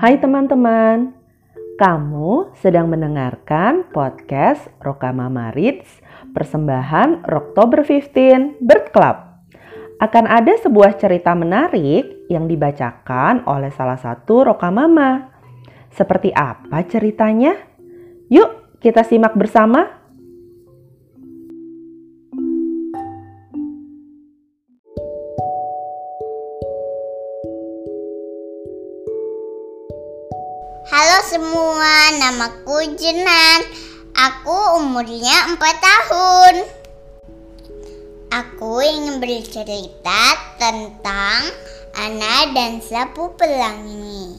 Hai teman-teman, kamu sedang mendengarkan podcast Rokamama Reads persembahan Oktober 15 Bird Club. Akan ada sebuah cerita menarik yang dibacakan oleh salah satu Rokamama. Seperti apa ceritanya? Yuk kita simak bersama. Halo semua, namaku Jenan. Aku umurnya 4 tahun. Aku ingin bercerita tentang Ana dan Sapu Pelangi.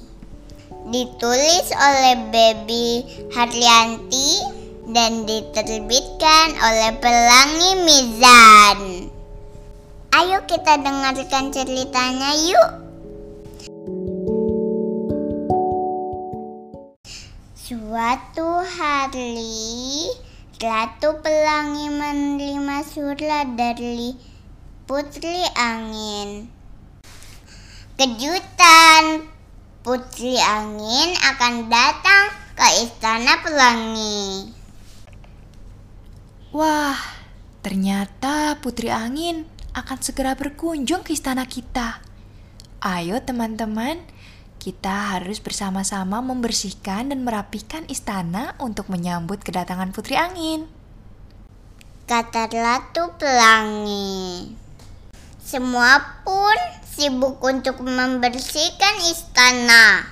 Ditulis oleh Baby Haryanti dan diterbitkan oleh Pelangi Mizan. Ayo kita dengarkan ceritanya yuk. Suatu hari, Ratu Pelangi menerima surat dari Putri Angin. Kejutan, Putri Angin akan datang ke Istana Pelangi. Wah, ternyata Putri Angin akan segera berkunjung ke istana kita. Ayo teman-teman, kita harus bersama-sama membersihkan dan merapikan istana untuk menyambut kedatangan Putri Angin. Kata Ratu Pelangi. Semua pun sibuk untuk membersihkan istana.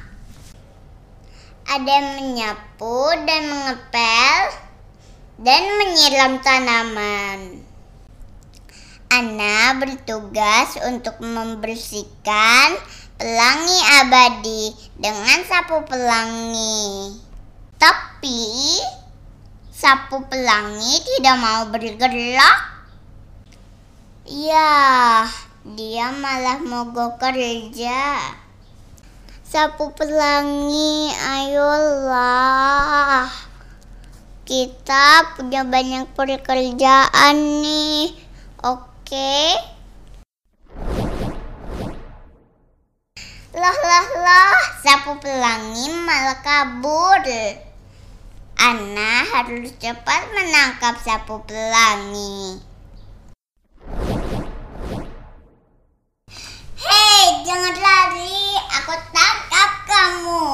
Ada yang menyapu dan mengepel dan menyiram tanaman. Ana bertugas untuk membersihkan pelangi abadi dengan sapu pelangi. Tapi sapu pelangi tidak mau bergerak. Ya, dia malah mogok kerja. Sapu pelangi, ayolah. Kita punya banyak pekerjaan nih. Oke. Loh, loh, loh, sapu pelangi malah kabur. Ana harus cepat menangkap sapu pelangi. Hei, jangan lari. Aku tangkap kamu.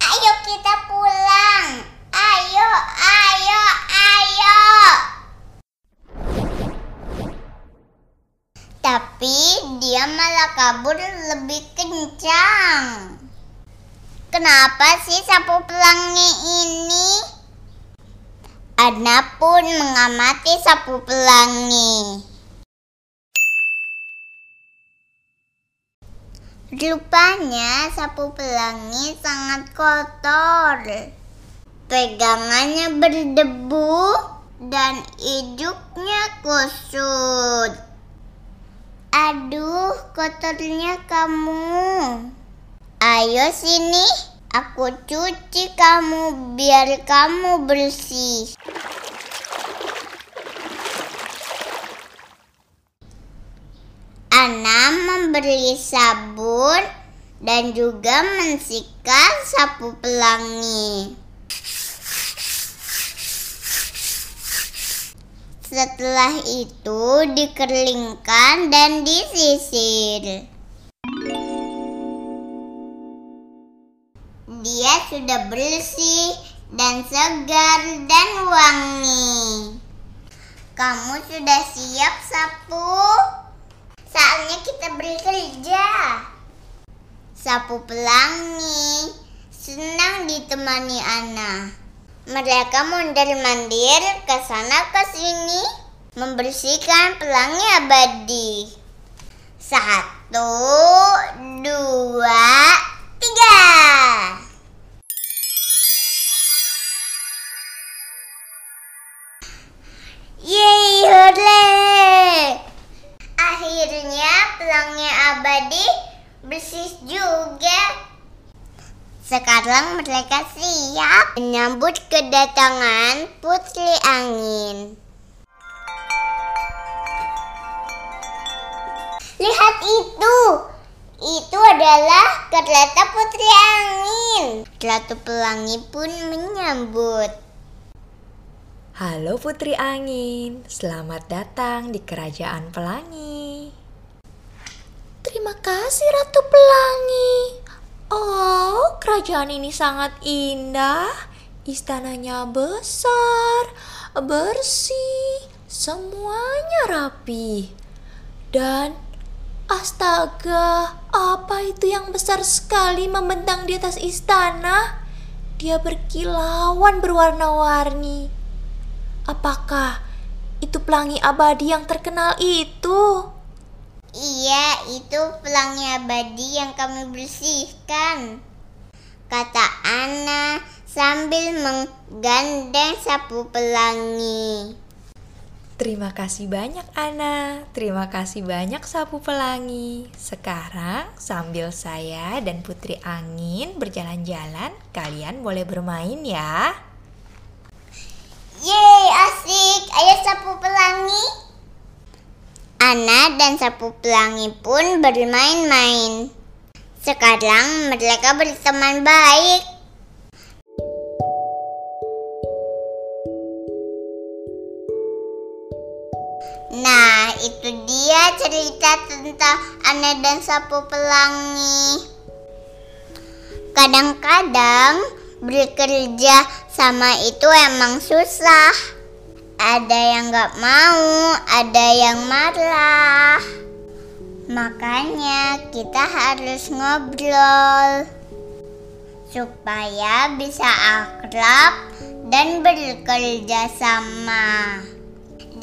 Ayo kita pulang. Ayo, ayo, ayo. Tapi dia malah kabur lebih kencang. Kenapa sih sapu pelangi ini? Ana pun mengamati sapu pelangi. Rupanya sapu pelangi sangat kotor. Pegangannya berdebu dan hidupnya kusut. Aduh, kotornya kamu. Ayo sini, aku cuci kamu biar kamu bersih. Ana memberi sabun dan juga mensikat sapu pelangi. Setelah itu dikeringkan dan disisir. Dia sudah bersih dan segar dan wangi. Kamu sudah siap sapu? Saatnya kita bekerja. Sapu pelangi senang ditemani Ana. Mereka mondar-mandir ke sana ke sini membersihkan pelangi abadi. Satu, dua, tiga. Yeay, hore! Akhirnya pelangi abadi bersih juga. Sekarang mereka siap menyambut kedatangan Putri Angin. Lihat itu. Itu adalah kereta putri angin. Ratu Pelangi pun menyambut. Halo Putri Angin, selamat datang di Kerajaan Pelangi. Terima kasih Ratu Pelangi. Oh, kerajaan ini sangat indah. Istananya besar, bersih, semuanya rapi. Dan astaga, apa itu yang besar sekali membentang di atas istana? Dia berkilauan berwarna-warni. Apakah itu pelangi abadi yang terkenal itu? Iya, itu pelangi abadi yang kami bersihkan. Kata Ana sambil menggandeng sapu pelangi. Terima kasih banyak Ana, terima kasih banyak sapu pelangi. Sekarang sambil saya dan Putri Angin berjalan-jalan, kalian boleh bermain ya. Yeay, asik. Ayo sapu pelangi. Ana dan sapu pelangi pun bermain-main. Sekarang mereka berteman baik. Nah, itu dia cerita tentang Ana dan sapu pelangi. Kadang-kadang bekerja sama itu emang susah. Ada yang gak mau, ada yang marah. Makanya kita harus ngobrol supaya bisa akrab dan bekerja sama.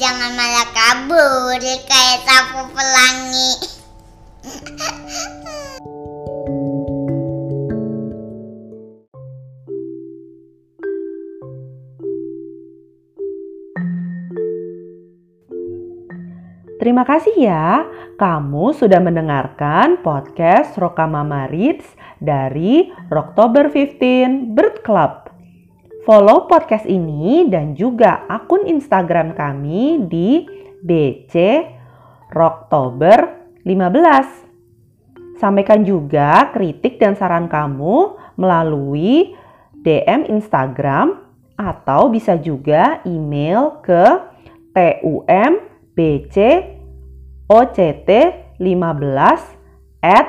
Jangan malah kabur kayak sapu pelangi. Terima kasih ya, kamu sudah mendengarkan podcast Rokamama Reads dari Oktober 15 Bird Club. Follow podcast ini dan juga akun Instagram kami di BC Oktober 15. Sampaikan juga kritik dan saran kamu melalui DM Instagram atau bisa juga email ke tumbc oct15 at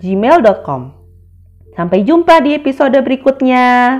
gmail.com. Sampai jumpa di episode berikutnya.